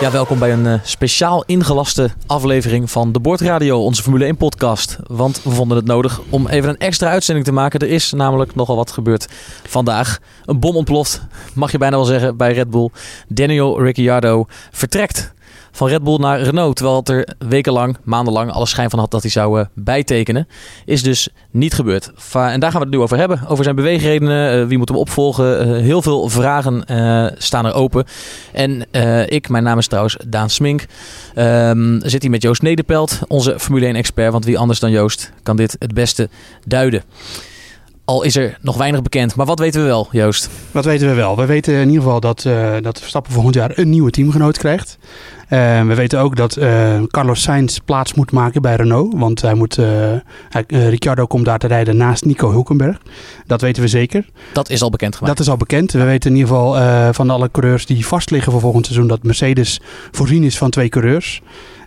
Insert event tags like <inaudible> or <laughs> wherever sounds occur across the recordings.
Ja, welkom bij een uh, speciaal ingelaste aflevering van de Bordradio, onze Formule 1 podcast. Want we vonden het nodig om even een extra uitzending te maken. Er is namelijk nogal wat gebeurd vandaag. Een bom ontploft, mag je bijna wel zeggen, bij Red Bull. Daniel Ricciardo vertrekt van Red Bull naar Renault. Terwijl het er wekenlang, maandenlang alle schijn van had dat hij zou uh, bijtekenen. Is dus niet gebeurd. En daar gaan we het nu over hebben. Over zijn beweegredenen, uh, wie moet hem opvolgen. Uh, heel veel vragen staan er open. En ik, mijn naam is trouwens Daan Smink. Um, zit hier met Joost Nederpelt, onze Formule 1 expert. Want wie anders dan Joost kan dit het beste duiden. Al is er nog weinig bekend. Maar wat weten we wel, Joost? Wat weten we wel? We weten in ieder geval dat, uh, dat Verstappen volgend jaar een nieuwe teamgenoot krijgt. Uh, we weten ook dat uh, Carlos Sainz plaats moet maken bij Renault. Want hij moet, hij, Ricciardo komt daar te rijden naast Nico Hulkenberg. Dat weten we zeker. Dat is al bekend gemaakt. Dat is al bekend. We weten in ieder geval van alle coureurs die vast liggen voor volgend seizoen... dat Mercedes voorzien is van twee coureurs.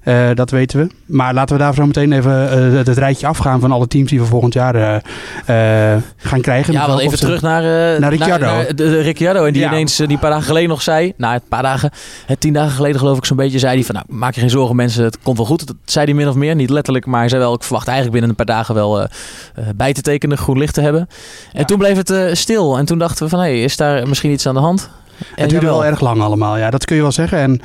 Uh, dat weten we. Maar laten we daar zo meteen even uh, het, het, rijtje afgaan van alle teams die we volgend jaar uh, gaan krijgen. Ja, wel even terug naar, naar Ricciardo. Naar, naar de, Ricciardo. En die ja. ineens die een paar dagen geleden nog zei, nou een paar dagen, het tien dagen geleden geloof ik zo'n beetje, zei hij van nou maak je geen zorgen mensen, het komt wel goed. Dat zei hij min of meer, niet letterlijk, maar hij zei wel ik verwacht eigenlijk binnen een paar dagen wel bij te tekenen, groen licht te hebben. En ja. toen bleef het stil en toen dachten we van hé, hey, is daar misschien iets aan de hand? Het duurde wel erg lang allemaal, ja, dat kun je wel zeggen. En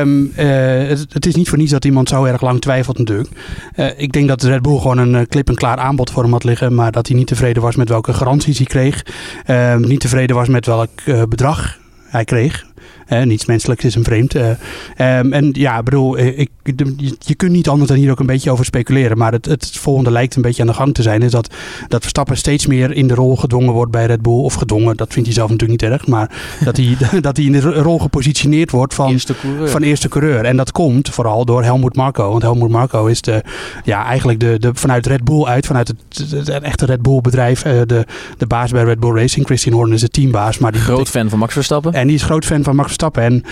um, uh, het, het, is niet voor niets dat iemand zo erg lang twijfelt natuurlijk. Uh, ik denk dat Red Bull gewoon een uh, klip en klaar aanbod voor hem had liggen, maar dat hij niet tevreden was met welke garanties hij kreeg. Uh, niet tevreden was met welk bedrag hij kreeg. Uh, niets menselijks is een vreemd. Uh, um, en ja, bedoel, ik, je, je, kunt niet anders dan hier ook een beetje over speculeren. Maar het, het volgende lijkt een beetje aan de gang te zijn. Is dat, dat Verstappen steeds meer in de rol gedwongen wordt bij Red Bull. Of gedwongen, dat vindt hij zelf natuurlijk niet erg. Maar <laughs> dat hij, <laughs> dat hij in de rol gepositioneerd wordt van eerste coureur. Van eerste coureur. En dat komt vooral door Helmut Marko. Want Helmut Marko is de, ja, eigenlijk de, de, vanuit Red Bull uit, vanuit het, het, het echte Red Bull bedrijf, uh, de, de baas bij Red Bull Racing. Christian Horner is de teambaas. Maar die groot fan van Max Verstappen. En die is groot fan van Max Verstappen. En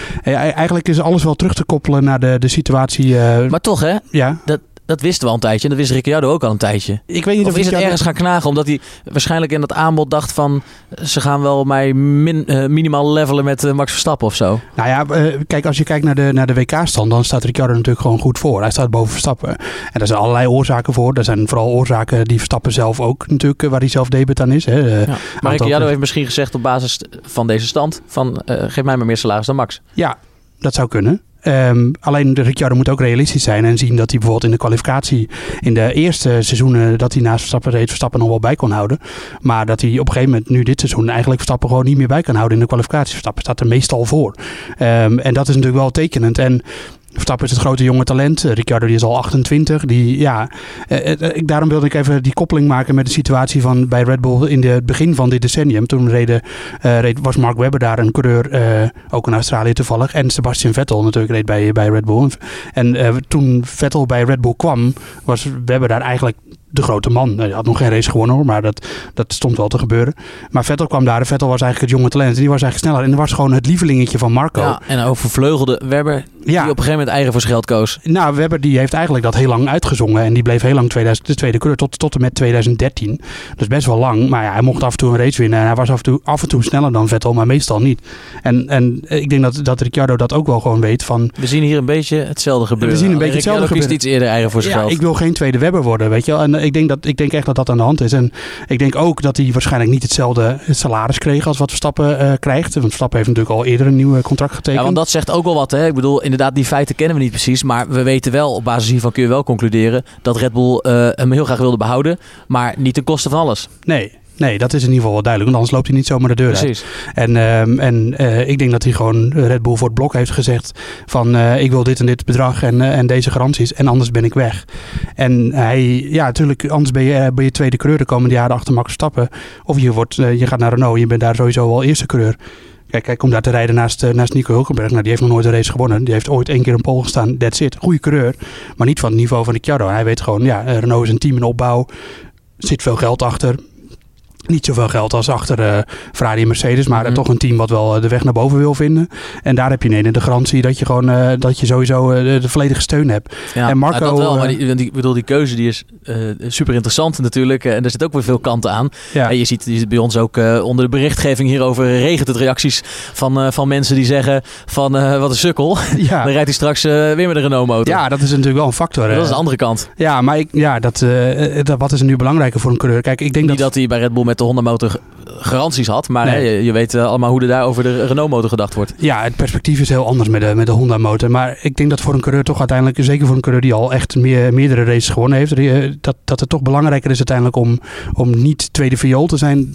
eigenlijk is alles wel terug te koppelen naar de, de situatie. Uh, maar toch, hè? Ja. Dat, dat wisten we al een tijdje. En dat wist Ricciardo ook al een tijdje. Ik weet niet of, of is het ergens gaan knagen? Omdat hij waarschijnlijk in dat aanbod dacht van... ze gaan wel mij min, uh, minimaal levelen met uh, Max Verstappen of zo. Nou ja, uh, kijk, als je kijkt naar de, naar de WK-stand... dan staat Ricciardo natuurlijk gewoon goed voor. Hij staat boven Verstappen. En daar zijn allerlei oorzaken voor. Er zijn vooral oorzaken die Verstappen zelf ook natuurlijk... waar hij zelf debet aan is. Hè. Ja. Maar Ricciardo heeft misschien gezegd op basis van deze stand... van geef mij maar meer salaris dan Max. Ja, dat zou kunnen. Um, alleen Ricciardo moet ook realistisch zijn en zien dat hij bijvoorbeeld in de kwalificatie in de eerste seizoenen dat hij naast Verstappen reed, Verstappen nog wel bij kon houden. Maar dat hij op een gegeven moment nu dit seizoen eigenlijk Verstappen gewoon niet meer bij kan houden in de kwalificatie. Verstappen staat er meestal voor. Um, en dat is natuurlijk wel tekenend. En Verstappen is het grote jonge talent. Ricciardo die is al 28. Die, ja, eh, eh, daarom wilde ik even die koppeling maken met de situatie van bij Red Bull in het begin van dit decennium. Toen reed, was Mark Webber daar een coureur, ook in Australië toevallig. En Sebastian Vettel natuurlijk reed bij, bij Red Bull. En toen Vettel bij Red Bull kwam, was Webber daar eigenlijk de grote man. Hij had nog geen race gewonnen hoor, maar dat, dat stond wel te gebeuren. Maar Vettel kwam daar Vettel was eigenlijk het jonge talent. En die was eigenlijk sneller. En dat was gewoon het lievelingetje van Marco. Ja, en overvleugelde Webber, ja. die op een gegeven moment eigen voor geld koos. Nou, Webber die heeft eigenlijk dat heel lang uitgezongen. En die bleef heel lang 2000, de tweede coureur tot, tot en met 2013. Dus best wel lang. Maar ja, hij mocht af en toe een race winnen. En hij was af en toe, af en toe sneller dan Vettel, maar meestal niet. En, en ik denk dat, dat Ricciardo dat ook wel gewoon weet van... We zien hier een beetje hetzelfde gebeuren. We zien een beetje hetzelfde gebeuren. iets eerder eigen voor ja, geld. ik wil geen tweede Webber worden, weet je wel. En ik denk, dat, ik denk echt dat dat aan de hand is. En ik denk ook dat hij waarschijnlijk niet hetzelfde salaris kreeg als wat Verstappen uh, krijgt. Want Verstappen heeft natuurlijk al eerder een nieuw contract getekend. Ja, want dat zegt ook wel wat. Hè? Ik bedoel, inderdaad, die feiten kennen we niet precies. Maar we weten wel, op basis hiervan kun je wel concluderen... dat Red Bull uh, hem heel graag wilde behouden. Maar niet ten koste van alles. Nee, Nee, dat is in ieder geval wel duidelijk. Want anders loopt hij niet zomaar de deur Precies. uit. En, um, en uh, ik denk dat hij gewoon Red Bull voor het blok heeft gezegd van uh, ik wil dit en dit bedrag en, uh, en deze garanties en anders ben ik weg. En hij, ja natuurlijk, anders ben je, ben je tweede coureur de komende jaren achter Max Stappen. Of je, wordt, je gaat naar Renault, je bent daar sowieso wel eerste coureur. Kijk, hij komt daar te rijden naast, naast Nico Hulkenberg. Nou, die heeft nog nooit een race gewonnen. Die heeft ooit één keer een pole gestaan. That's it. Goede coureur. Maar niet van het niveau van Ricciardo. Hij weet gewoon, ja, Renault is een team in opbouw. Zit veel geld achter niet zoveel geld als achter uh, Ferrari en Mercedes, maar Mhm. toch een team wat wel eh, de weg naar boven wil vinden. En daar heb je ineens de garantie dat je gewoon eh, dat je sowieso eh, de volledige steun hebt. Ja, En Marco, nou, dat wel, eh, maar die, want die, ik bedoel, die keuze die is eh, super interessant natuurlijk. eh, en er zit ook weer veel kanten aan. Ja, En je, ziet, je ziet bij ons ook eh, onder de berichtgeving hierover regent het reacties van, eh, van mensen die zeggen van eh, wat een sukkel. <laughs> Dan rijdt hij straks eh, weer met een Renault motor. ja, dat is natuurlijk wel een factor. dat eh. is de andere kant. Ja, maar ik, ja, dat, eh, dat, wat is er nu belangrijker voor een coureur? Kijk, ik denk Niet dat... dat hij bij Red Bull met de Honda motor g- garanties had. Maar Nee. hè, je, je weet eh, allemaal hoe er daar over de Renault motor gedacht wordt. Ja, het perspectief is heel anders met de, met de Honda motor. Maar ik denk dat voor een coureur toch uiteindelijk, zeker voor een coureur die al echt meer, meerdere races gewonnen heeft, eh, dat, dat het toch belangrijker is uiteindelijk om, om niet tweede viool te zijn.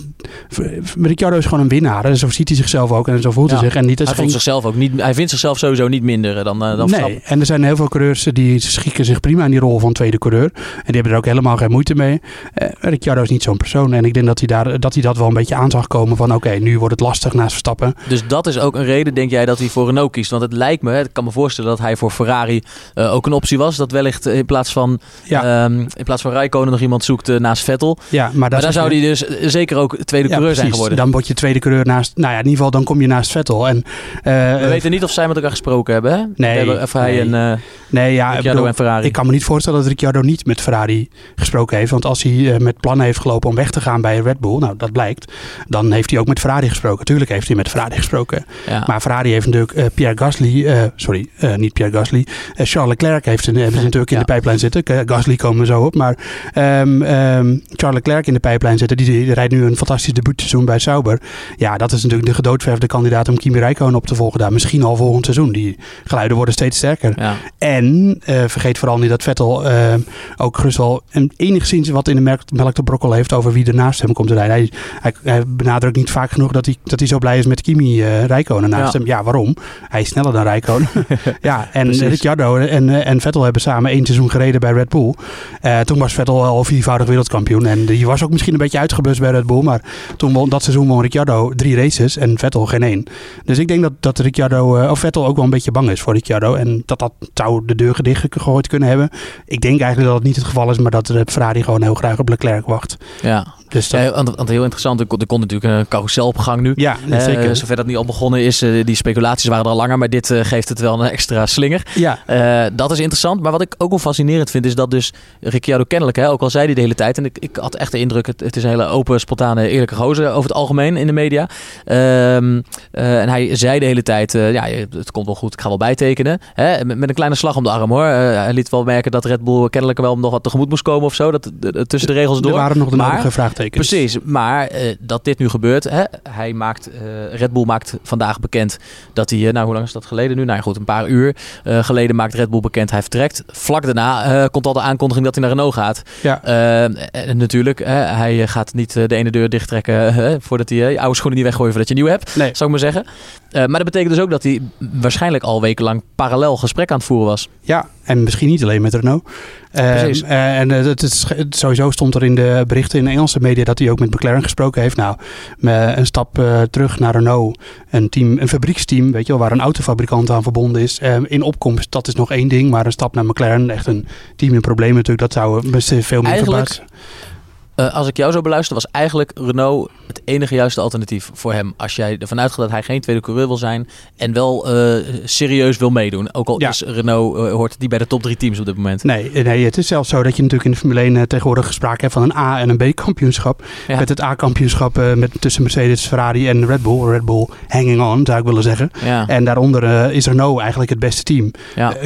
Ricciardo is gewoon een winnaar. En zo ziet hij zichzelf ook en zo voelt hij zich. En niet, Hij, geen- zichzelf ook niet, hij vindt zichzelf sowieso niet minder dan, eh, dan Verstappen. Nee, en er zijn heel veel coureurs die schikken zich prima in die rol van tweede coureur. En die hebben er ook helemaal geen moeite mee. Eh Ricciardo is niet zo'n persoon. En ik denk dat hij, daar, dat hij dat wel een beetje aan zag komen van oké, nu wordt het lastig naast Verstappen. Dus dat is ook een reden, denk jij, dat hij voor Renault kiest? Want het lijkt me, ik kan me voorstellen dat hij voor Ferrari eh, ook een optie was. Dat wellicht in plaats van, Ja, ehm, in plaats van Rijkonen nog iemand zoekt naast Vettel. ja maar, Maar daar zou hij dus zeker ook tweede Ja, coureur zijn geworden. Dan word je tweede coureur naast. Nou ja, in ieder geval, dan kom je naast Vettel. En, eh, We weten niet of zij met elkaar gesproken hebben, hè? Nee, hebben, of hij nee. en eh nee, ja, ik, Ricciardo bedoel, en Ferrari. ik kan me niet voorstellen dat Ricciardo niet met Ferrari gesproken heeft. Want als hij eh, met plannen heeft gelopen om weg te gaan bij Red Bull, nou dat blijkt, dan heeft hij ook met Ferrari gesproken. Tuurlijk heeft hij met Ferrari gesproken. ja. Maar Ferrari heeft natuurlijk eh, Pierre Gasly, eh, sorry, eh, niet Pierre Gasly, eh, Charles Leclerc heeft een, hebben ze <laughs> natuurlijk in de pijplijn zitten. Eh, Gasly komen we zo op, maar ehm, ehm, Charles Leclerc in de pijplijn zitten. Die, die rijdt nu een fantastisch debuutseizoen bij Sauber. Ja, dat is natuurlijk de gedoodverfde kandidaat om Kimi Räikkönen op te volgen daar. Misschien al volgend seizoen. Die geluiden worden steeds sterker. ja. En eh, vergeet vooral niet dat Vettel eh, ook gerust wel een, enigszins wat in de melk, melk te brokkel heeft over wie er naast hem komt te rijden. Hij, hij, hij benadrukt niet vaak genoeg dat hij, dat hij zo blij is met Kimi eh Räikkönen naast Ja. hem. Ja, waarom? Hij is sneller dan Räikkönen. <laughs> ja, en Precies. Ricciardo en, en Vettel hebben samen één seizoen gereden bij Red Bull. Toen was Vettel al viervoudig wereldkampioen. En die was ook misschien een beetje uitgeblust bij Red Bull. Maar toen won, dat seizoen won Ricciardo drie races en Vettel geen één. Dus ik denk dat, dat Ricciardo, eh, of Vettel ook wel een beetje bang is voor Ricciardo. En dat dat zou de deur gedicht gegooid kunnen hebben. Ik denk eigenlijk dat het niet het geval is, maar dat de Ferrari gewoon heel graag op Leclerc wacht. ja. Dus dat, Ja, want, want heel interessant, er kon, er kon natuurlijk een carousel op gang nu. ja, Eh, zeker. zover dat niet al begonnen is, eh, die speculaties waren er al langer, maar dit eh, geeft het wel een extra slinger. ja, Eh, dat is interessant. Maar wat ik ook wel fascinerend vind, is dat dus Ricciardo kennelijk, hè, ook al zei hij de hele tijd, en ik, ik had echt de indruk, het, het is een hele open, spontane, eerlijke gozer over het algemeen in de media. Ehm, eh, en hij zei de hele tijd, eh, ja, het komt wel goed, ik ga wel bijtekenen. Hè, met, met een kleine slag om de arm hoor. Eh, hij liet wel merken dat Red Bull kennelijk wel nog wat tegemoet moest komen of zo. Dat, tussen de regels door. er waren nog de Maar- Precies, maar eh, dat dit nu gebeurt, hè, hij maakt, eh, Red Bull maakt vandaag bekend dat hij, eh, nou hoe lang is dat geleden nu? Nou ja, goed, een paar uur geleden maakt Red Bull bekend hij vertrekt. Vlak daarna komt al de aankondiging dat hij naar Renault gaat. Ja. En natuurlijk, hij gaat niet de ene deur dichttrekken <laughs> voordat hij je oude schoenen niet weggooien voordat je nieuw hebt, Nee. zou ik maar zeggen. Eh, maar dat betekent dus ook dat hij waarschijnlijk al wekenlang parallel gesprek aan het voeren was. Ja, en misschien niet alleen met Renault. Eh, Precies. eh, en eh, het is, sowieso stond er in de berichten in de Engelse media dat hij ook met McLaren gesproken heeft. Nou, een stap terug naar Renault. Een, team, een fabrieksteam, weet je wel, waar een autofabrikant aan verbonden is. Eh, in opkomst, dat is nog één ding. Maar een stap naar McLaren, echt een team in problemen natuurlijk, dat zou me veel meer Eigenlijk verbazen. Eh, als ik jou zo beluister, was eigenlijk Renault het enige juiste alternatief voor hem. Als jij ervan uitgaat dat hij geen tweede coureur wil zijn en wel eh, serieus wil meedoen. Ook al Ja. is Renault, eh, hoort die bij de top drie teams op dit moment. Nee, nee, het is zelfs zo dat je natuurlijk in de Formule 1 eh, tegenwoordig sprake hebt van een A- en een B-kampioenschap. Ja. Met het A-kampioenschap met, tussen Mercedes, Ferrari en Red Bull. Red Bull hanging on, zou ik willen zeggen. Ja, En daaronder is Renault eigenlijk het beste team.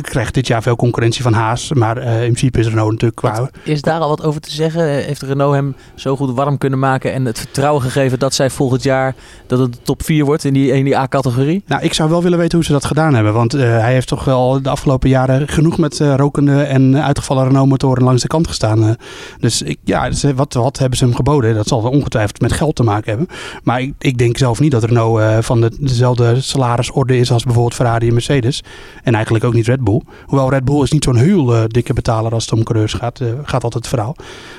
krijgt dit jaar veel concurrentie van Haas. Maar in principe is Renault natuurlijk qua... Is daar al wat over te zeggen? Heeft Renault hem zo goed warm kunnen maken en het vertrouwen gegeven dat zij volgend jaar dat het de top 4 wordt in die, in die A-categorie? Nou, ik zou wel willen weten hoe ze dat gedaan hebben. Want eh, hij heeft toch wel de afgelopen jaren genoeg met eh, rokende en uitgevallen Renault-motoren langs de kant gestaan. eh. dus ik, ja, dus, wat, wat hebben ze hem geboden? Dat zal ongetwijfeld met geld te maken hebben. Maar ik, ik denk zelf niet dat Renault van de, dezelfde salarisorde is als bijvoorbeeld Ferrari en Mercedes. En eigenlijk ook niet Red Bull. Hoewel Red Bull is niet zo'n heel dikke betaler als het om coureurs gaat. gaat altijd het verhaal.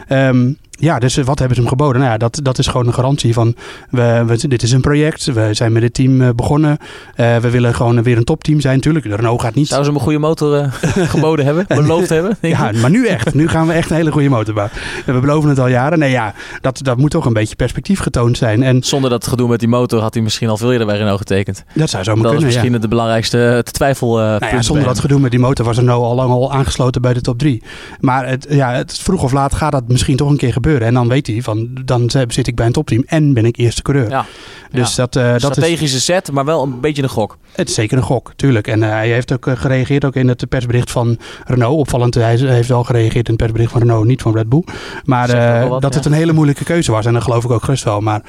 Ehm, Ja, dus wat hebben ze hem geboden? Nou ja, dat, dat is gewoon een garantie van, we, we, dit is een project, we zijn met dit team begonnen, uh, we willen gewoon weer een topteam zijn. Tuurlijk, de Renault gaat niet... Zouden ze hem een goede motor uh, <laughs> geboden hebben, <laughs> beloofd hebben? ja, maar nu echt. Nu gaan we echt een hele goede motor bouwen. We beloven het al jaren. Nee ja, dat, dat moet toch een beetje perspectief getoond zijn. En Zonder dat gedoe met die motor had hij misschien al veel eerder bij Renault getekend. Dat zou zo kunnen, Dat is misschien ja. de belangrijkste te twijfel uh, nou ja, Zonder dat gedoe met die motor was Renault al lang al aangesloten bij de top 3. Maar het, ja, het, vroeg of laat gaat dat misschien toch een keer gebeuren. En dan weet hij van, dan zit ik bij een topteam en ben ik eerste coureur. Ja. Dus ja. dat, uh, dat Strategische is, set, maar wel een beetje een gok. Het is zeker een gok, tuurlijk. En uh, hij heeft ook uh, gereageerd ook in het persbericht van Renault. Opvallend, hij heeft wel gereageerd in het persbericht van Renault, niet van Red Bull. Maar wat, dat ja. het een hele moeilijke keuze was. En dat geloof ik ook gerust wel. Maar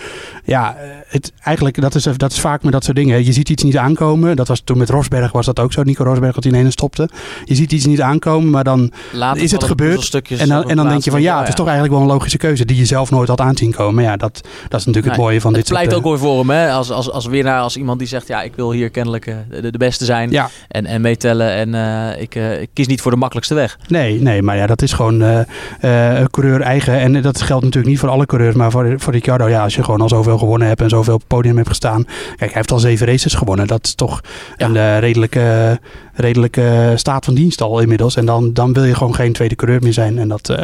ja, het, eigenlijk, dat is, dat is vaak met dat soort dingen. Je ziet iets niet aankomen. Dat was toen met Rosberg was dat ook zo. Nico Rosberg dat hij ineens stopte. Je ziet iets niet aankomen, maar dan Later is het gebeurd. En dan, en dan denk je van ja, het is toch eigenlijk wel een logische keuze die je zelf nooit had aanzien komen. Maar ja, dat, dat is natuurlijk nee, het mooie van het dit soort... Het pleit ook weer voor hem, hè? Als, als, als winnaar, als iemand die zegt, ja, ik wil hier kennelijk uh, de, de, beste zijn ja. en, en meetellen en uh, ik, uh, ik, kies niet voor de makkelijkste weg. Nee, nee, maar ja, dat is gewoon een coureur eigen en dat geldt natuurlijk niet voor alle coureurs, maar voor, voor Ricciardo, ja, als je gewoon al zoveel gewonnen hebt en zoveel op het podium hebt gestaan. Kijk, hij heeft al zeven races gewonnen, dat is toch ja. een redelijke, redelijke staat van dienst al inmiddels. En dan, dan wil je gewoon geen tweede coureur meer zijn en dat,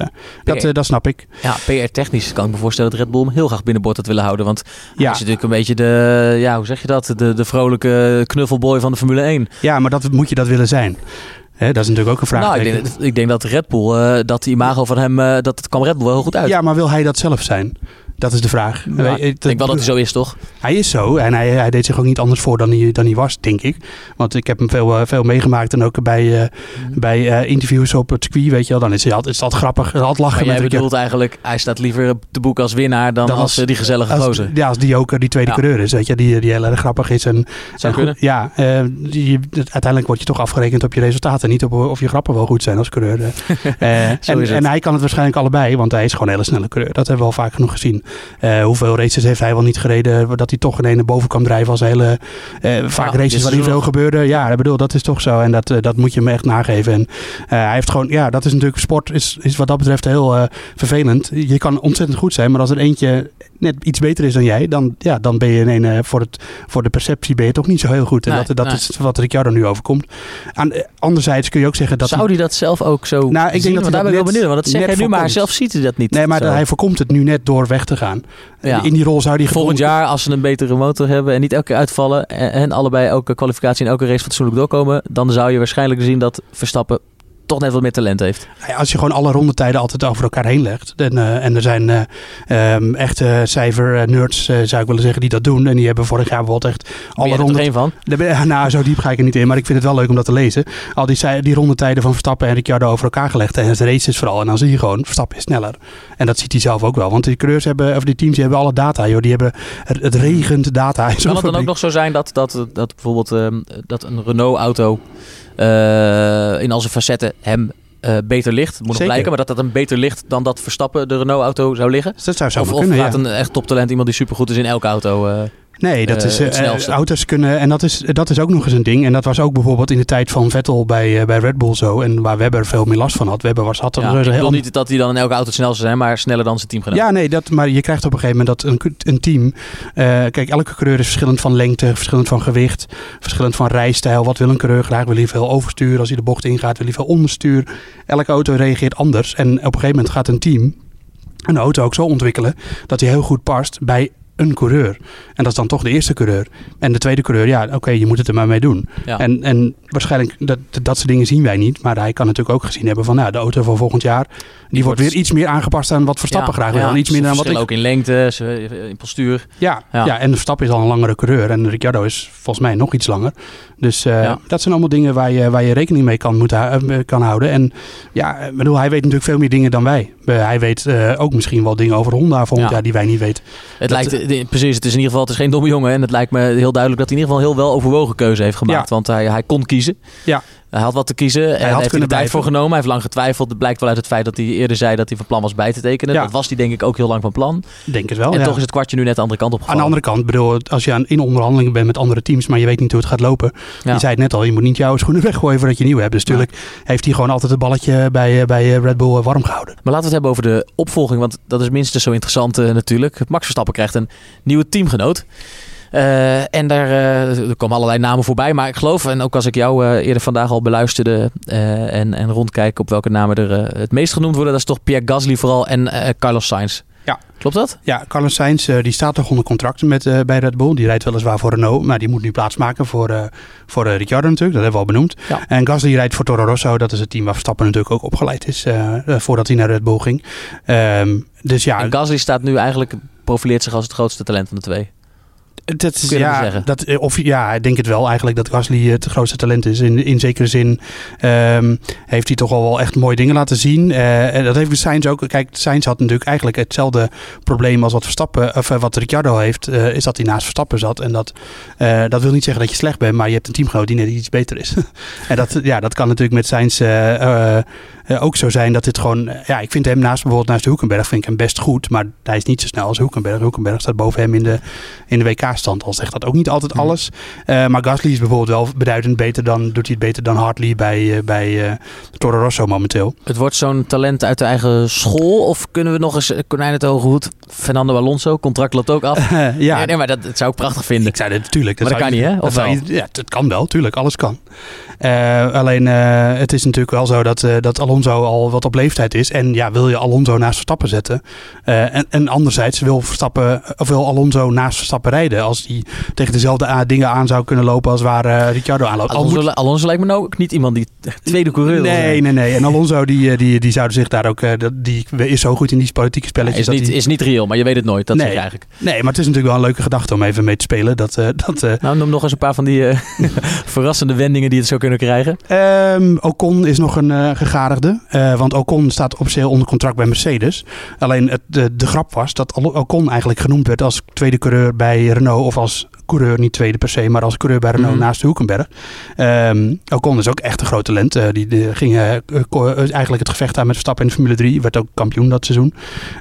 dat, dat snap ik. Ja, PR-technisch kan ik me voorstellen dat Red Bull hem heel graag binnenboord had willen houden, want ja. hij is natuurlijk een beetje de, ja, hoe zeg je dat, de, de vrolijke knuffelboy van de Formule 1. Ja, maar dat moet je dat willen zijn. He, dat is natuurlijk ook een vraag. Nou, ik denk, ik denk dat Red Bull, uh, dat die imago van hem, uh, dat het kwam Red Bull wel heel goed uit. Ja, maar wil hij dat zelf zijn? Dat is de vraag. Ja, ik denk wel dat hij zo is, toch? Hij is zo. En hij, hij deed zich ook niet anders voor dan hij, dan hij was, denk ik. Want ik heb hem veel, uh, veel meegemaakt. En ook bij, uh, mm. bij uh, interviews op het circuit, weet je wel. Dan is hij altijd, is altijd grappig. Altijd lachen. Maar jij met bedoelt eigenlijk, hij staat liever te boek als winnaar dan, dan als, als die gezellige als, gozer. Ja, als die joker, die tweede ja. coureur is. Weet je, die, die heel erg grappig is. En, Zou en. Ja, die, uiteindelijk word je toch afgerekend op je resultaten. Niet op of je grappen wel goed zijn als coureur. <laughs> en, en hij kan het waarschijnlijk allebei. Want hij is gewoon een hele snelle coureur. Dat hebben we al vaak genoeg gezien. Hoeveel races heeft hij wel niet gereden dat hij toch in een boven kwam drijven als hele uh, vaak Nou, races waarin veel gebeurde. Ja, ik bedoel, dat is toch zo en dat, uh, dat moet je hem echt nageven. En hij heeft gewoon, ja, dat is natuurlijk sport is, is wat dat betreft heel vervelend. Je kan ontzettend goed zijn, maar als er eentje net iets beter is dan jij, dan, ja, dan ben je in een, voor, het, voor de perceptie ben je toch niet zo heel goed. En Nee, dat, dat nee. is wat Ricciardo nu overkomt. Aan, anderzijds kun je ook zeggen dat Zou hij dat zelf ook zo Nou, ik denk dat Want hij daar ben ik wel benieuwd. Want dat zeg net jij nu, maar zelf ziet hij dat niet. Nee, maar hij voorkomt het nu net door weg te gaan. Ja. In die rol zou hij Volgend jaar, als ze een betere motor hebben en niet elke keer uitvallen en, en allebei elke kwalificatie en elke race fatsoenlijk doorkomen, dan zou je waarschijnlijk zien dat Verstappen toch net wat meer talent heeft. Ja, Als je gewoon alle rondetijden altijd over elkaar heen legt. En, eh, en er zijn eh, ehm, echte cijfer-nerds, eh, zou ik willen zeggen, die dat doen. En die hebben vorig jaar bijvoorbeeld echt alle je er ronden... één van? Ja, <laughs> Nou, zo diep ga ik er niet in, maar ik vind het wel leuk om dat te lezen. Al die, die rondetijden van Verstappen en Ricciardo over elkaar gelegd. En het races vooral. En dan zie je gewoon, Verstappen is sneller. En dat ziet hij zelf ook wel. Want die coureurs hebben, of die teams die hebben alle data, joh. Die hebben, het, het regent data. Kan het dan ook nog zo zijn dat, dat, dat bijvoorbeeld ehm, dat een Renault-auto in al zijn facetten hem eh, beter ligt? Het moet nog Zeker. blijken, maar dat dat hem beter ligt dan dat Verstappen de Renault-auto zou liggen? Dus dat zou zo Of, of kunnen, ja. gaat een echt toptalent iemand die supergoed is in elke auto? eh, Nee, dat eh, is, eh, het snelste. eh, auto's kunnen, en dat is, dat is ook nog eens een ding. En dat was ook bijvoorbeeld in de tijd van Vettel bij, bij Red Bull zo. En waar Webber veel meer last van had. Webber was, had ja, er ik heel bedoel niet dat hij dan in elke auto het snelste zijn, maar sneller dan zijn teamgenoot. Ja, nee, dat, maar je krijgt op een gegeven moment dat een, een team. kijk, elke coureur is verschillend van lengte, verschillend van gewicht, verschillend van rijstijl. Wat wil een coureur graag? Wil hij veel overstuur als hij de bocht ingaat? Wil hij veel onderstuur? Elke auto reageert anders. En op een gegeven moment gaat een team een auto ook zo ontwikkelen dat hij heel goed past bij een coureur. En dat is dan toch de eerste coureur. En de tweede coureur, ja, oké, je moet het er maar mee doen. Ja. En, en waarschijnlijk, dat, dat soort dingen zien wij niet. Maar hij kan natuurlijk ook gezien hebben van, nou, de auto van volgend jaar, die, wordt wordt- weer iets meer aangepast aan wat Verstappen graag wil. en iets minder aan wat ik ook in lengte, in postuur. ja, Ja. ja. en Verstappen is al een langere coureur. En Ricciardo is volgens mij nog iets langer. Dus eh, dat zijn allemaal dingen waar je, waar je rekening mee kan, moeten, eh, kan houden. En ja, ik bedoel, hij weet natuurlijk veel meer dingen dan wij. Eh, hij weet ook misschien wel dingen over Honda volgend Ja. jaar die wij niet weten. Het Dat- lijkt, precies, het is in ieder geval het is geen domme jongen. En het lijkt me heel duidelijk dat hij in ieder geval een heel wel overwogen keuze heeft gemaakt. Ja. Want hij, hij kon kiezen. Ja. Hij had wat te kiezen en had hij heeft er de tijd blijven. voor genomen. Hij heeft lang getwijfeld. Het blijkt wel uit het feit dat hij eerder zei dat hij van plan was bij te tekenen. Ja. Dat was hij denk ik ook heel lang van plan. Denk het wel. en ja. toch is het kwartje nu net de andere kant op Aan de andere kant, bedoel, als je aan, in onderhandelingen bent met andere teams, maar je weet niet hoe het gaat lopen. Ja. Je zei het net al, je moet niet jouw schoenen weggooien voordat je nieuw hebt. Dus natuurlijk heeft hij gewoon altijd het balletje bij, eh, bij eh, Red Bull eh, warm gehouden. Maar laten we het hebben over de opvolging, want dat is minstens zo interessant natuurlijk. Max Verstappen krijgt een nieuwe teamgenoot. Eh, en daar eh, er komen allerlei namen voorbij. Maar ik geloof, en ook als ik jou eh, eerder vandaag al beluisterde en, en rondkijk op welke namen er het meest genoemd worden, dat is toch Pierre Gasly vooral en Carlos Sainz. Ja. Klopt dat? Ja, Carlos Sainz die staat toch onder contract met, bij Red Bull. Die rijdt weliswaar voor Renault, maar die moet nu plaatsmaken voor, eh voor Ricciardo natuurlijk. Dat hebben we al benoemd. Ja. En Gasly rijdt voor Toro Rosso. Dat is het team waar Verstappen natuurlijk ook opgeleid is voordat hij naar Red Bull ging. Ehm, dus ja, En Gasly staat nu eigenlijk, profileert zich als het grootste talent van de twee. Dat is, ja, dat, eh, of, ja, ik denk het wel eigenlijk dat Gasly het grootste talent is. In, in zekere zin ehm, heeft hij toch al wel echt mooie dingen laten zien. Eh, en dat heeft Sainz ook. Kijk, Sainz had natuurlijk eigenlijk hetzelfde probleem als wat Verstappen, of eh, wat Ricciardo heeft. is dat hij naast Verstappen zat. En dat, dat wil niet zeggen dat je slecht bent, maar je hebt een teamgenoot die net iets beter is. <laughs> en dat, ja, dat kan natuurlijk met Sainz ook zo zijn dat het gewoon... ja, ik vind hem naast bijvoorbeeld naast de Hoekenberg vind ik hem best goed. Maar hij is niet zo snel als Hoekenberg. Hoekenberg staat boven hem in de, in de WK-stand. Al zegt dat ook niet altijd alles. Eh, maar Gasly is bijvoorbeeld wel beduidend beter dan... doet hij het beter dan Hartley bij, eh, bij eh, Toro Rosso momenteel. Het wordt zo'n talent uit de eigen school? Of kunnen we nog eens, konijn het hoge hoed, Fernando Alonso, contract loopt ook af. <laughs> ja, Nee, nee, maar dat, dat zou ik prachtig vinden. Ik zei dat natuurlijk. Maar dat zou kan je- niet, hè? dat Of zou wel? je- ja, het kan wel, tuurlijk. Alles kan. Eh, alleen eh, het is natuurlijk wel zo dat, eh, dat Alonso al wat op leeftijd is. En ja, wil je Alonso naast Verstappen zetten? En, en anderzijds wil, Verstappen, of wil Alonso naast Verstappen rijden. Als hij tegen dezelfde a- dingen aan zou kunnen lopen als waar Ricciardo aanloopt. Al moet- Alonso, lijkt me nou ook niet iemand die tweede coureur wil zijn. Nee, nee, nee. En Alonso die, die, die zouden zich daar ook... die is zo goed in die politieke spelletjes. is, dat niet, hij- is niet reëel, maar je weet het nooit. Dat Nee. zeg je eigenlijk. Nee, maar het is natuurlijk wel een leuke gedachte om even mee te spelen. Dat, dat, Nou, noem nog eens een paar van die <laughs> verrassende wendingen die het zou kunnen krijgen. Ehm, Ocon is nog een eh gegadigde. Eh, want Ocon staat officieel onder contract bij Mercedes. Alleen het, de, de grap was dat Ocon eigenlijk genoemd werd als tweede coureur bij Renault. Of als coureur, niet tweede per se, maar als coureur bij Renault Mhm. naast Hulkenberg. Ehm Ocon is ook echt een groot talent. Eh, die, die ging eh, eh, eigenlijk het gevecht aan met Verstappen in de Formule 3. Werd ook kampioen dat seizoen.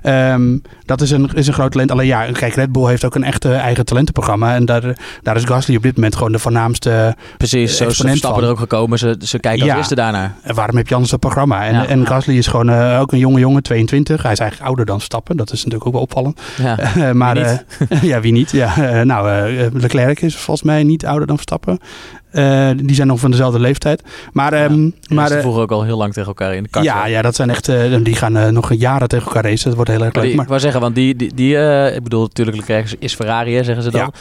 Ehm, dat is een, is een groot talent. Alleen ja, kijk, Red Bull heeft ook een echte eigen talentenprogramma. En daar, daar is Gasly op dit moment gewoon de voornaamste Precies, zo van. er ook gekomen. Ze, ze kijken als Ja. eerste daarnaar. En waarom heb je anders dat programma? En, Ja. en Gasly is gewoon ook een jonge jongen, 22. Hij is eigenlijk ouder dan Stappen. Dat is natuurlijk ook wel opvallend. Ja. <laughs> Maar Wie eh, <laughs> ja, wie niet? Ja, nou, Leclerc is volgens mij niet ouder dan Verstappen. Eh, die zijn nog van dezelfde leeftijd. Maar, ehm, maar maar ze eh, voegen ook al heel lang tegen elkaar in de kart. ja, ja, dat zijn echt. eh, die gaan nog jaren tegen elkaar racen. Dat wordt heel erg Maar leuk. die, Maar, ik wou zeggen, want die, die, die ik bedoel, natuurlijk Leclerc is- is Ferrari, hè, zeggen ze dan.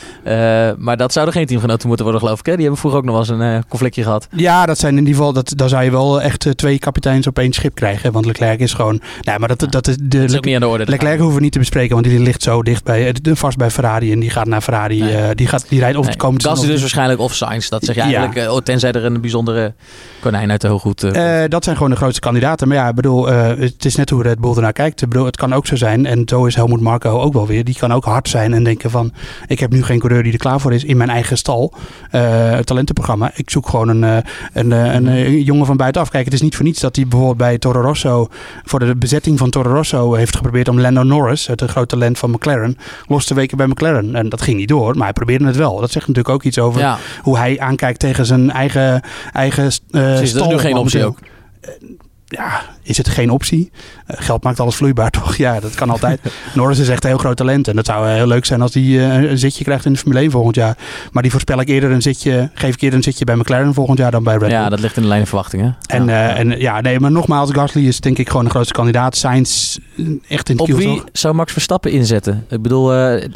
Maar dat zouden geen teamgenoten moeten worden, geloof ik. Hè? Die hebben vroeger ook nog wel eens een conflictje gehad. ja, dat zijn in ieder geval. Dat, dan zou je wel echt twee kapiteins op één schip krijgen. Want Leclerc is gewoon. Nee, maar dat, dat is. De, Dat is ook niet aan de orde. Leclerc hoeven we niet te bespreken, want die ligt zo dicht bij, vast bij Ferrari en die gaat naar Ferrari. Nee. die, gaat, die rijdt of Nee, het komende Gasly seizoen dus waarschijnlijk of Sainz. Dat zeg je Ja. eigenlijk. eh, oh, tenzij er een bijzondere konijn uit de hooghoed Eh, dat zijn gewoon de grootste kandidaten. Maar ja, ik bedoel, het is net hoe Red Bull ernaar kijkt. Ik bedoel, het kan ook zo zijn, en zo is Helmut Marco ook wel weer. Die kan ook hard zijn en denken van, ik heb nu geen coureur die er klaar voor is in mijn eigen stal. het talentenprogramma. Ik zoek gewoon een, een, een, jongen van buitenaf. Kijk, het is niet voor niets dat hij bijvoorbeeld bij Toro Rosso, voor de bezetting van Toro Rosso, heeft geprobeerd om Lando Norris, het groot talent van McLaren, los te weken bij McLaren. En dat ging niet door, maar hij probeerde het wel. Dat zegt natuurlijk ook iets over Ja, hoe hij aankijkt tegen zijn eigen, eigen eh precies. Dat is nu geen optie ook. Ja, is het geen optie? Eh, geld maakt alles vloeibaar, <laughs> toch? Ja, dat kan altijd. Norris is echt een heel groot talent. En dat zou eh, heel leuk zijn als hij eh, een zitje krijgt in de Formule 1 volgend jaar. Maar die voorspel ik eerder een zitje, geef ik eerder een zitje bij McLaren volgend jaar dan bij Red Bull. Ja, dat ligt in de lijn van verwachting. Hè? En, ja. en ja, nee, maar nogmaals, Gasly is denk ik gewoon de grootste kandidaat. Sainz echt in het Op wie zou Max Verstappen inzetten? Ik bedoel, de-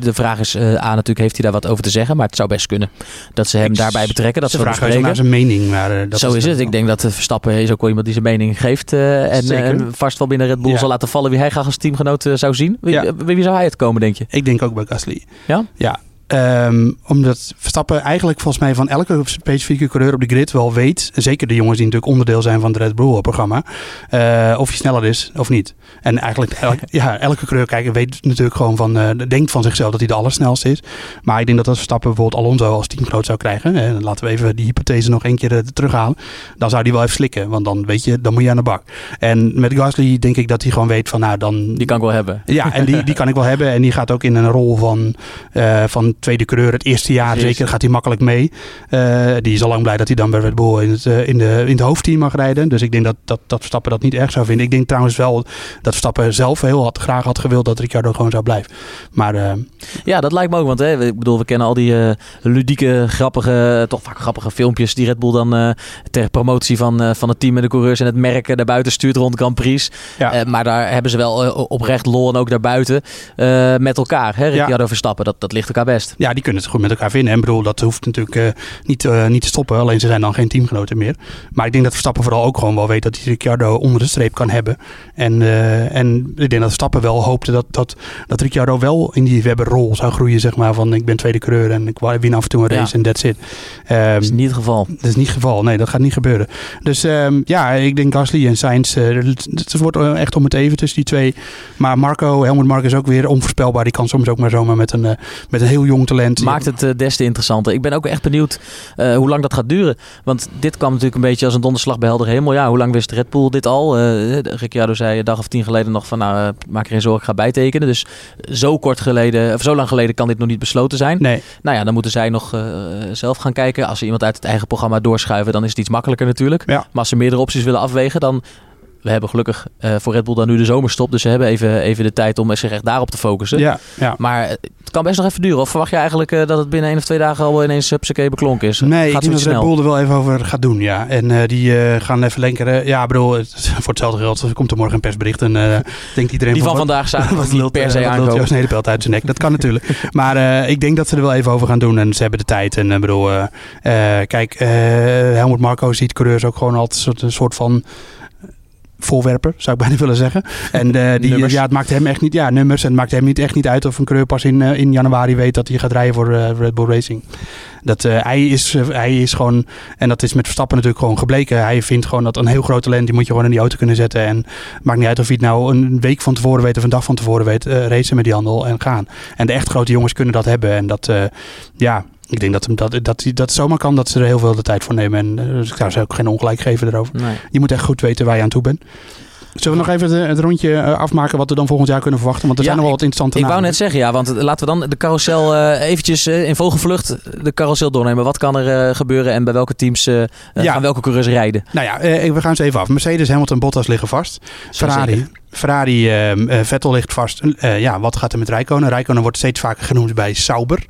vraag is, eh A natuurlijk heeft hij daar wat over te zeggen, maar het zou best kunnen dat ze hem Ik- daarbij betrekken, dat ze vragen naar zijn mening. Maar, dat Zo is het. Ik denk dat Verstappen is ook wel iemand die zijn mening geeft eh, en, eh, en vast wel binnen Red Bull Ja. zal laten vallen wie hij graag als teamgenoot eh, zou zien. Wie, wie zou hij het komen, denk je? Ik denk ook bij Gasly. Ja? Ja. Ehm, omdat Verstappen eigenlijk volgens mij van elke specifieke coureur op de grid wel weet, zeker de jongens die natuurlijk onderdeel zijn van het Red Bull-programma, uh, of je sneller is of niet. En eigenlijk <laughs> elke, ja, elke coureur kijker weet natuurlijk gewoon van, uh, denkt van zichzelf dat hij de allersnelste is. Maar ik denk dat als Verstappen bijvoorbeeld Alonso als teamgenoot zou krijgen, en laten we even die hypothese nog een keer uh, terughalen, dan zou die wel even slikken, want dan weet je, dan moet je aan de bak. En met Gasly denk ik dat hij gewoon weet van, nou dan... Die kan ik wel hebben. Ja, en die, die kan ik wel hebben en die gaat ook in een rol van, van tweede coureur het eerste jaar zeker gaat hij makkelijk mee. Uh, die is al lang blij dat hij dan bij Red Bull in het, uh, in de, in het hoofdteam mag rijden. Dus ik denk dat, dat, dat Verstappen dat niet erg zou vinden. Ik denk trouwens wel dat Verstappen zelf heel had, graag had gewild dat Ricciardo gewoon zou blijven. Maar, uh, ja, dat lijkt me ook. Want hè, ik bedoel, we kennen al die ludieke, grappige, toch vaak grappige filmpjes die Red Bull dan ter promotie van, van het team en de coureurs en het merk daarbuiten stuurt rond Grand Prix. Ja. maar daar hebben ze wel oprecht lol en ook daarbuiten met elkaar. Hè, Ricciardo ja. Verstappen, dat, dat ligt elkaar best. Ja, die kunnen het goed met elkaar vinden. En bedoel, dat hoeft natuurlijk uh, niet, uh, niet te stoppen. Alleen ze zijn dan geen teamgenoten meer. Maar ik denk dat Verstappen vooral ook gewoon wel weet dat hij Ricciardo onder de streep kan hebben. En, uh, en ik denk dat Verstappen wel hoopte dat, dat, dat Ricciardo wel in die Webber-rol zou groeien. Zeg maar van ik ben tweede coureur en ik win af en toe een race en ja. that's it. Um, dat is niet het geval. Dat is niet het geval. Nee, dat gaat niet gebeuren. Dus um, ja, ik denk Gasly en Sainz, het wordt echt om het even tussen die twee. Maar Marco, Helmut Marco is ook weer onvoorspelbaar. Die kan soms ook maar zomaar met een, met een heel jong talent. Maakt het uh, des te interessanter. Ik ben ook echt benieuwd uh, hoe lang dat gaat duren. Want dit kwam natuurlijk een beetje als een donderslag bij helder hemel. Ja, hoe lang wist Red Bull dit al? Uh, Ricciardo zei een dag of tien geleden nog van... nou, maak er geen zorgen, ik ga bijtekenen. Dus zo kort geleden, of zo lang geleden kan dit nog niet besloten zijn. Nee. Nou ja, dan moeten zij nog zelf gaan kijken. Als ze iemand uit het eigen programma doorschuiven... dan is het iets makkelijker natuurlijk. Ja. Maar als ze meerdere opties willen afwegen... dan we hebben gelukkig uh, voor Red Bull dan nu de zomerstop. Dus ze hebben even, even de tijd om zich echt daarop te focussen. Ja, ja. Maar het kan best nog even duren. Of verwacht je eigenlijk uh, dat het binnen één of twee dagen al ineens hupsakee beklonken is? Nee, gaat ik denk dat Red Bull er wel even over gaat doen, ja. En uh, die gaan even lenkeren. Ja, bedoel, het, <laughs> voor hetzelfde geld komt er morgen een persbericht. En denkt iedereen die van, van vandaag zagen <laughs> wat niet per se aankomen. Joost Nederpelt uit zijn nek. Dat kan natuurlijk. <laughs> maar ik denk dat ze er wel even over gaan doen. En ze hebben de tijd. En bedoel, kijk, Helmut Marco ziet coureurs ook gewoon altijd een soort van voorwerpen, zou ik <laughs> bijna willen zeggen. En uh, die, ja, het maakt hem echt niet, ja, nummers. En het maakt hem niet echt niet uit of een coureur pas in, uh, in januari weet dat hij gaat rijden voor uh, Red Bull Racing. Dat, hij, is, hij is gewoon, en dat is met Verstappen natuurlijk gewoon gebleken. Hij vindt gewoon dat een heel groot talent, die moet je gewoon in die auto kunnen zetten. En het maakt niet uit of hij het nou een week van tevoren weet of een dag van tevoren weet, racen met die handel en gaan. En de echt grote jongens kunnen dat hebben. En dat, ja, ik denk dat, dat, dat, dat zomaar kan dat ze er heel veel de tijd voor nemen. En dus ik zou ze ook geen ongelijk geven erover. Nee. Je moet echt goed weten waar je aan toe bent. Zullen we nog even het, rondje afmaken wat we dan volgend jaar kunnen verwachten? Want er ja, zijn nog wel wat interessante Ik wou net zeggen, ja, want laten we dan de carousel uh, eventjes uh, in vogelvlucht de carousel doornemen. Wat kan er uh, gebeuren en bij welke teams ja. gaan welke coureurs rijden? Nou ja, we gaan ze even af. Mercedes, Hamilton, Bottas liggen vast. Ferrari, Ferrari Vettel ligt vast. ja, wat gaat er met Rijkonen? Rijkonen wordt steeds vaker genoemd bij Sauber.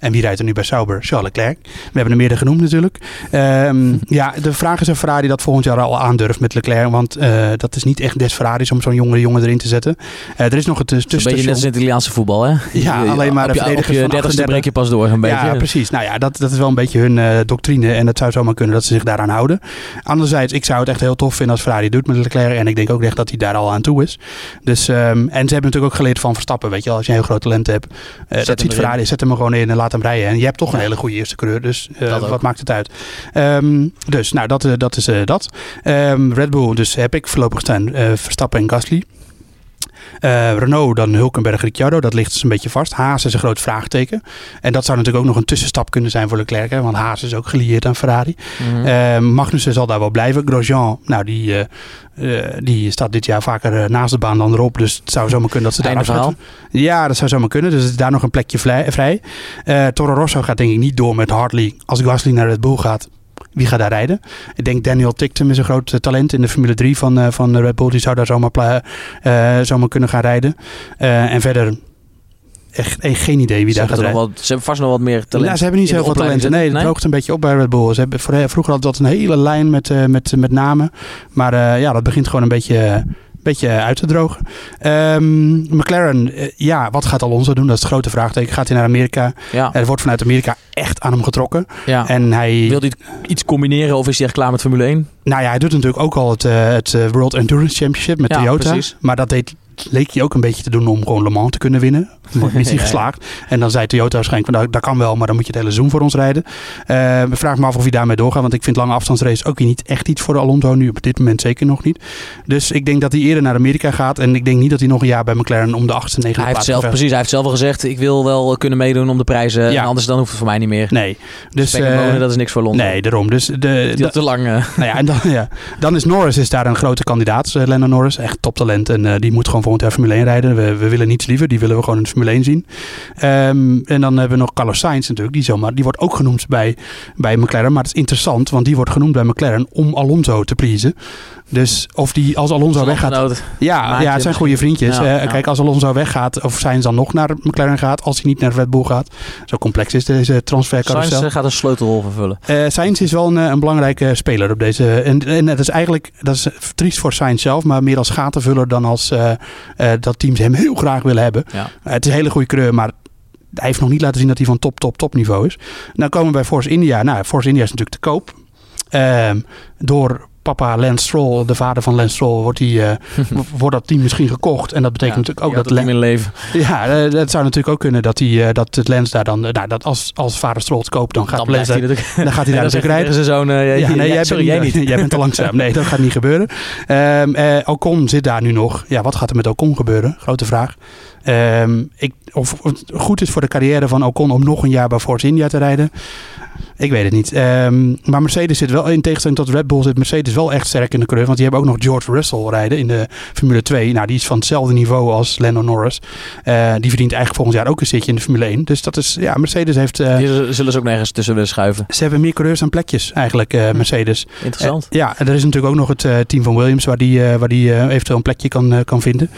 En wie rijdt er nu bij Sauber? Charles Leclerc. We hebben er meerdere genoemd natuurlijk. Um, <laughs> ja, de vraag is of Ferrari dat volgend jaar al aandurft met Leclerc. Want uh, dat is niet echt des Ferraris om zo'n jongere jongen erin te zetten. Uh, er is nog het tussenstation. Een beetje net als in het Italiaanse voetbal, hè? Ja, alleen maar de verdedigers van 30 breek je pas door, een beetje. Ja, precies. Nou ja, dat, dat is wel een beetje hun uh, doctrine. En het zou zomaar kunnen dat ze zich daaraan houden. Anderzijds, ik zou het echt heel tof vinden als Ferrari doet met Leclerc. En ik denk ook echt dat hij daar al aan toe is. Dus, um, en ze hebben natuurlijk ook geleerd van Verstappen. Weet je, als je een heel groot talent hebt. dat ziet Ferrari, zet hem er gewoon in en laat hem rijden. En je hebt toch een hele goede eerste coureur. Dus uh, wat maakt het uit? Um, dus nou, dat, uh, dat is uh, dat. Um, Red Bull, dus heb ik voorlopig staan Verstappen en Gasly. Uh, Renault, dan Hulkenberg, Ricciardo, dat ligt dus een beetje vast. Haas is een groot vraagteken. En dat zou natuurlijk ook nog een tussenstap kunnen zijn voor Leclerc. Hè, want Haas is ook gelieerd aan Ferrari. Mm -hmm. uh, Magnussen zal daar wel blijven. Grosjean, nou die, uh, die staat dit jaar vaker naast de baan dan erop. Dus het zou zomaar kunnen dat ze daar afzetten. Ja, dat zou zomaar kunnen. Dus is daar nog een plekje vrij. Toro Rosso gaat denk ik niet door met Hartley. Als Gasly naar Red Bull gaat, wie gaat daar rijden? Ik denk Daniel Tictum is een groot talent in de Formule 3 van, uh, van Red Bull. Die zou daar zomaar, uh, zomaar kunnen gaan rijden. En verder echt, echt geen idee wie ze daar gaat rijden. Wat, ze hebben vast nog wat meer talent. Ja, ze hebben niet zoveel talenten. Nee, het nee? droogt een beetje op bij Red Bull. Ze hebben vroeger had dat een hele lijn met, uh, met, met namen. Maar uh, ja, dat begint gewoon een beetje beetje uit te drogen. Um, McLaren, uh, ja, wat gaat Alonso doen? Dat is het grote vraagteken. Gaat hij naar Amerika? Ja. Er wordt vanuit Amerika echt aan hem getrokken. Ja. En hij... Wil hij iets combineren of is hij echt klaar met Formule 1? Nou ja, hij doet natuurlijk ook al het, uh, het World Endurance Championship met ja, Toyota. Precies. Maar dat deed leek hij ook een beetje te doen om gewoon Le Mans te kunnen winnen. <laughs> Missie ja, geslaagd. En dan zei Toyota waarschijnlijk van, nou, dat kan wel, maar dan moet je het hele seizoen voor ons rijden. Uh, vraag me af of hij daarmee doorgaat, want ik vind lange afstandsrace ook niet echt iets voor Alonso nu. Op dit moment zeker nog niet. Dus ik denk dat hij eerder naar Amerika gaat. En ik denk niet dat hij nog een jaar bij McLaren om de achtste, negende hij heeft zelf, Precies, hij heeft zelf al gezegd, ik wil wel kunnen meedoen om de prijzen. Ja. En anders dan hoeft het voor mij niet meer. Nee. Dus, uh, dat is niks voor Londen. Nee, daarom. Dus de, dat te lang. Uh. Nou ja, en dan, ja, dan is Norris is daar een grote kandidaat. Lennon Norris, echt toptalent. En die moet gewoon volgend jaar Formule 1 rijden. We, we willen niets liever. Die willen we gewoon in Formule 1 zien. Um, en dan hebben we nog Carlos Sainz natuurlijk. Die, zomaar, die wordt ook genoemd bij, bij McLaren. Maar het is interessant, want die wordt genoemd bij McLaren om Alonso te pleasen. Dus of die als Alonso weggaat. Ja, ja, het zijn goede vriendjes. Ja, uh, ja. Kijk, als Alonso weggaat, of zijn dan nog naar McLaren gaat, als hij niet naar Red Bull gaat. Zo complex is deze transfercarousel. Sainz gaat een sleutelrol vervullen. Uh, Sainz is wel een, een, belangrijke speler op deze. En, en dat is eigenlijk dat is triest voor Sainz zelf, maar meer als gatenvuller dan als uh, dat teams hem heel graag willen hebben. het is een hele goede kleur, maar hij heeft nog niet laten zien dat hij van top, top, top niveau is. Nou komen we bij Force India. Nou, Force India is natuurlijk te koop. Uh, door papa Lance Stroll, de vader van Lance Stroll, wordt, die, <laughs> uh, wordt dat team misschien gekocht. En dat betekent ja, natuurlijk ook dat Lance... leven. <laughs> Ja, uh, dat zou natuurlijk ook kunnen dat, die, uh, dat het Lance daar dan... nou, dat als, als vader Stroll het koopt, dan gaat dan Lance daar, dan gaat hij daar <laughs> natuurlijk rijden. Zijn zoon, ja, ja, nee, jij sorry, bent, jij niet. jij bent te langzaam. Nee, dat gaat niet gebeuren. Um, Ocon zit daar nu nog. Ja, wat gaat er met Ocon gebeuren? Grote vraag. Um, ik, of het goed is voor de carrière van Ocon om nog een jaar bij Force India te rijden. Ik weet het niet. Um, maar Mercedes zit wel, in tegenstelling tot Red Bull, zit Mercedes wel echt sterk in de coureur. Want die hebben ook nog George Russell rijden in de Formule 2. Nou, die is van hetzelfde niveau als Lando Norris. Uh, die verdient eigenlijk volgend jaar ook een zitje in de Formule 1. Dus dat is, ja, Mercedes heeft... Uh, die zullen ze ook nergens tussen willen schuiven. Ze hebben meer coureurs dan plekjes eigenlijk, uh, Mercedes. Interessant. ja, en er is natuurlijk ook nog het team van Williams waar die, waar die eventueel een plekje kan, kan vinden.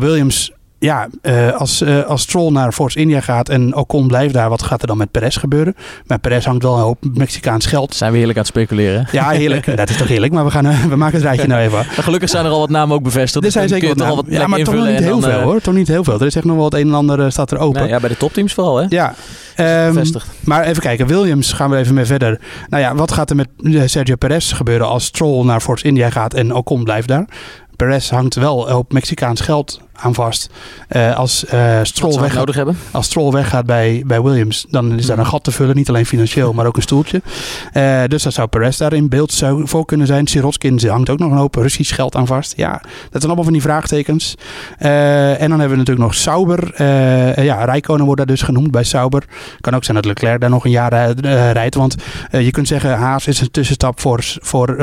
Williams ja, uh, als, uh, als Stroll naar Force India gaat en Ocon blijft daar, wat gaat er dan met Perez gebeuren? Met Perez hangt wel een hoop Mexicaans geld. Zijn we heerlijk aan het speculeren? Ja, heerlijk. <laughs> dat is toch heerlijk, maar we, gaan, uh, we maken het rijtje nou even. Gelukkig zijn er al wat namen ook bevestigd. Er zijn zeker wat namen. Ja, maar toch niet heel veel hoor. Toch niet heel veel. Er is echt nog wel het een en ander staat er open. Nou, ja, bij de topteams vooral hè? Ja. Um, maar even kijken, Williams gaan we even mee verder. Nou ja, wat gaat er met Sergio Perez gebeuren als Stroll naar Force India gaat en Ocon blijft daar? Perez hangt wel op Mexicaans geld aan vast. Uh, als, uh, Stroll weg, nodig hebben? als Stroll weggaat bij, bij Williams, dan is daar een gat te vullen. Niet alleen financieel, maar ook een stoeltje. Uh, dus dat zou Perez daar in beeld zou voor kunnen zijn. Sirotkin hangt ook nog een hoop Russisch geld aan vast. Ja, dat zijn allemaal van die vraagtekens. en dan hebben we natuurlijk nog Sauber. ja, Rijkonen wordt daar dus genoemd bij Sauber. Kan ook zijn dat Leclerc daar nog een jaar rijdt. Want je kunt zeggen, Haas is een tussenstap voor... voor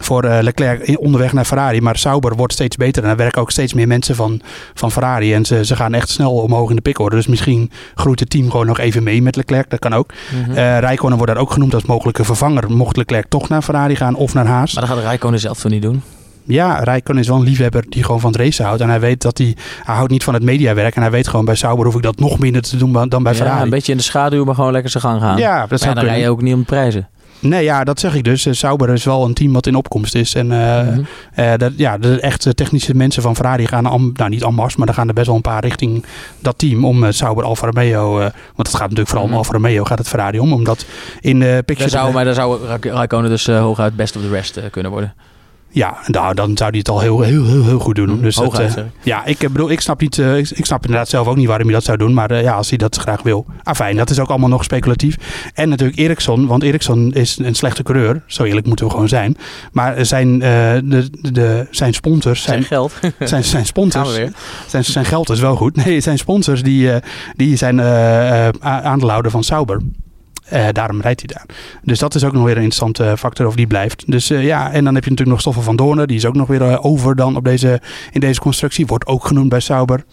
voor uh, Leclerc onderweg naar Ferrari. Maar Sauber wordt steeds beter. En er werken ook steeds meer mensen van, van Ferrari. En ze, ze gaan echt snel omhoog in de pickorde. Dus misschien groeit het team gewoon nog even mee met Leclerc. Dat kan ook. Mm -hmm. uh, Rijkonen wordt daar ook genoemd als mogelijke vervanger. Mocht Leclerc toch naar Ferrari gaan of naar Haas. Maar dat gaat Rijkonen zelf toch niet doen? Ja, Rijkonen is wel een liefhebber die gewoon van het racen houdt. En hij weet dat hij, hij houdt niet van het mediawerk. En hij weet gewoon bij Sauber hoef ik dat nog minder te doen dan bij Ferrari. Ja, een beetje in de schaduw, maar gewoon lekker zijn gang gaan. Ja, dat zou dan rij je ook niet om prijzen. Nee, ja, dat zeg ik dus. Uh, Sauber is wel een team wat in opkomst is. En uh, mm -hmm. uh, dat, ja, de echte technische mensen van Ferrari gaan, am, nou niet masse, maar er gaan er best wel een paar richting dat team om Sauber Alfa Romeo. want het gaat natuurlijk vooral om Alfa Romeo, gaat het Ferrari om. Omdat in de picture... Daar zou, maar daar zou Raikkonen dus hooguit best of the rest kunnen worden. Ja, nou, dan zou hij het al heel, heel, heel, heel goed doen. Mm, dus dat, uh, ja, ik bedoel, ik snap, niet, uh, ik, ik, snap inderdaad zelf ook niet waarom hij dat zou doen. Maar uh, ja, als hij dat graag wil. Ah, fijn, dat is ook allemaal nog speculatief. En natuurlijk Ericsson, want Ericsson is een slechte coureur. Zo eerlijk moeten we gewoon zijn. Maar zijn, de, de, zijn sponsors... Zijn, zijn geld. <laughs> Zijn, zijn sponsors... Zijn, zijn geld is wel goed. <laughs> Nee, zijn sponsors die, die zijn aandeelhouder van Sauber. Uh, daarom rijdt hij daar. Dus dat is ook nog weer een interessante factor of die blijft. Dus uh, ja, en dan heb je natuurlijk nog Stoffel van Doornen. Die is ook nog weer over dan op deze, in deze constructie. Wordt ook genoemd bij Sauber.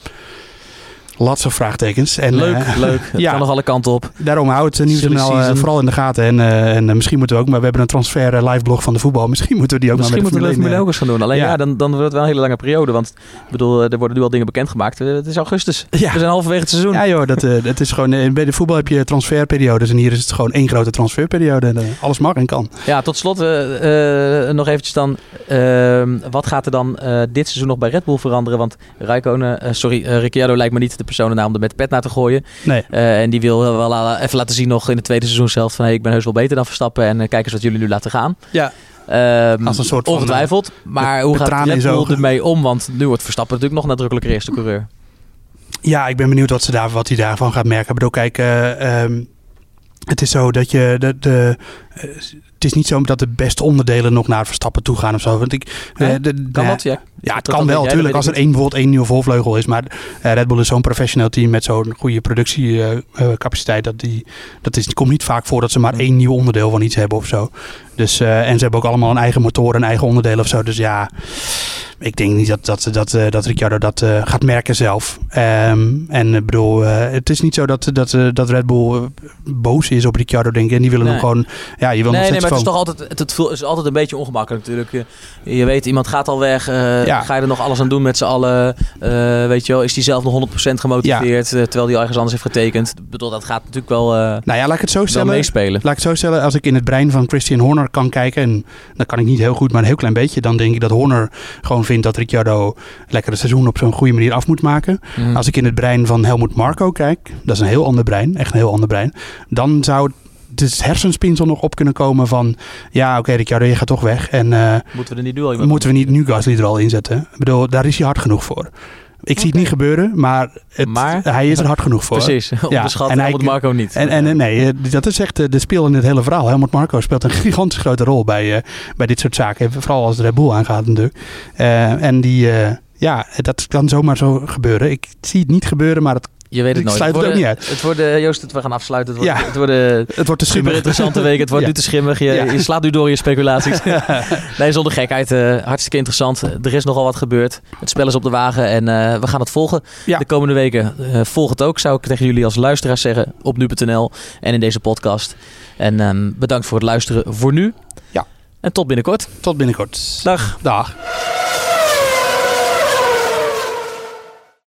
Lots of vraagtekens. En, leuk, uh, leuk. Het <laughs> ja, kan nog alle kanten op. Daarom houdt het nieuwsjournaal uh, vooral in de gaten. En, uh, en misschien moeten we ook, maar we hebben een transfer live blog van de voetbal. <laughs> Misschien moeten we die ook misschien maar met de Formule 1 ook eens gaan doen. Alleen ja, ja dan, dan wordt het wel een hele lange periode. Want ik bedoel, er worden nu al dingen bekendgemaakt. Het is augustus. Ja. We zijn halverwege het seizoen. Ja joh, dat, het is gewoon, bij de voetbal heb je transferperiodes. En hier is het gewoon één grote transferperiode. En, alles mag en kan. Ja, tot slot nog eventjes dan. wat gaat er dan dit seizoen nog bij Red Bull veranderen? Want Rijkonen, sorry, Ricciardo lijkt me niet de personennaam om er met de pet naar te gooien. Nee. Eh, en die wil wel even laten zien nog in het tweede seizoen zelf van hey, ik ben heus wel beter dan Verstappen en eh, kijk eens wat jullie nu laten gaan. Ja. Ehm, Als een soort van, ongetwijfeld. maar hoe met gaat Red Bull ermee om? Want nu wordt Verstappen natuurlijk nog nadrukkelijker eerste coureur. Ja, ik ben benieuwd wat, ze daar, wat hij daarvan gaat merken. Ik bedoel, kijk, eh, ehm, het is zo dat je... De, de, eh, het is niet zo dat de beste onderdelen nog naar Verstappen toe gaan of zo. Want ik, eh, de- Kan dat? Ja, Ja, het Dat- kan wel, natuurlijk. Als er één, bijvoorbeeld één nieuwe voorvleugel is. Maar eh, Red Bull is zo'n professioneel team met zo'n goede productiecapaciteit. dat die, dat is, het komt niet vaak voor dat ze maar Mm. één nieuw onderdeel van iets hebben of zo. Dus, eh, en ze hebben ook allemaal een eigen motor en eigen onderdelen of zo. Dus ja, ik denk niet dat, dat, dat, eh, dat Ricciardo dat eh, gaat merken zelf. Ehm, en ik bedoel, eh, het is niet zo dat, dat, dat Red Bull boos is op Ricciardo, denk ik. En die willen Nee. hem gewoon, ja, je wil Nee, nee, maar het is toch altijd, het, het is altijd een beetje ongemakkelijk natuurlijk. Je, je weet, iemand gaat al weg. Ja. Ga je er nog alles aan doen met z'n allen? Weet je wel, is die zelf nog 100% gemotiveerd terwijl die ergens anders heeft getekend? Ik bedoel, dat gaat natuurlijk wel, Nou ja, laat ik het zo stellen. meespelen. Laat ik het zo stellen, als ik in het brein van Christian Horner kan kijken, en dat kan ik niet heel goed, maar een heel klein beetje, dan denk ik dat Horner gewoon vindt dat Ricciardo lekker het seizoen op zo'n goede manier af moet maken. Mhm. Als ik in het brein van Helmut Marco kijk, dat is een heel ander brein, echt een heel ander brein, dan zou het hersenspinsel nog op kunnen komen van, ja oké Ricciardo, je gaat toch weg en eh, Moeten we er niet nu al moeten we niet nu Gasly er al inzetten? Ik bedoel, daar is hij hard genoeg voor. Ik zie het niet gebeuren, maar, het, Maar? hij is er hard genoeg voor. Precies, <laughs> onderschat en hij- Helmut Marco niet. En, en nee, eh, dat is echt eh, de speel in het hele verhaal. Helmut Marco speelt een <laughs> gigantisch grote rol bij, eh, bij dit soort zaken. Vooral als de Red Bull aangaat natuurlijk. Eh, en die, eh, ja, dat kan zomaar zo gebeuren. Ik zie het niet gebeuren, maar het, je weet het ik nooit. sluit het ook niet uit. Het worden, Joost, het- we gaan afsluiten. Het wordt, Ja. het worden het wordt te super schimmig. interessante weken. Het wordt <laughs> Ja. nu te schimmig. Je, Ja. je slaat nu door je speculaties. <laughs> nee, zonder gekheid. eh, hartstikke interessant. Er is nogal wat gebeurd. Het spel is op de wagen en eh, we gaan het volgen de komende weken. Eh, volg het ook, zou ik tegen jullie als luisteraars zeggen. Op nu.nl en in deze podcast. En ehm, bedankt voor het luisteren voor nu. Ja. En tot binnenkort. Tot binnenkort. Dag. Dag.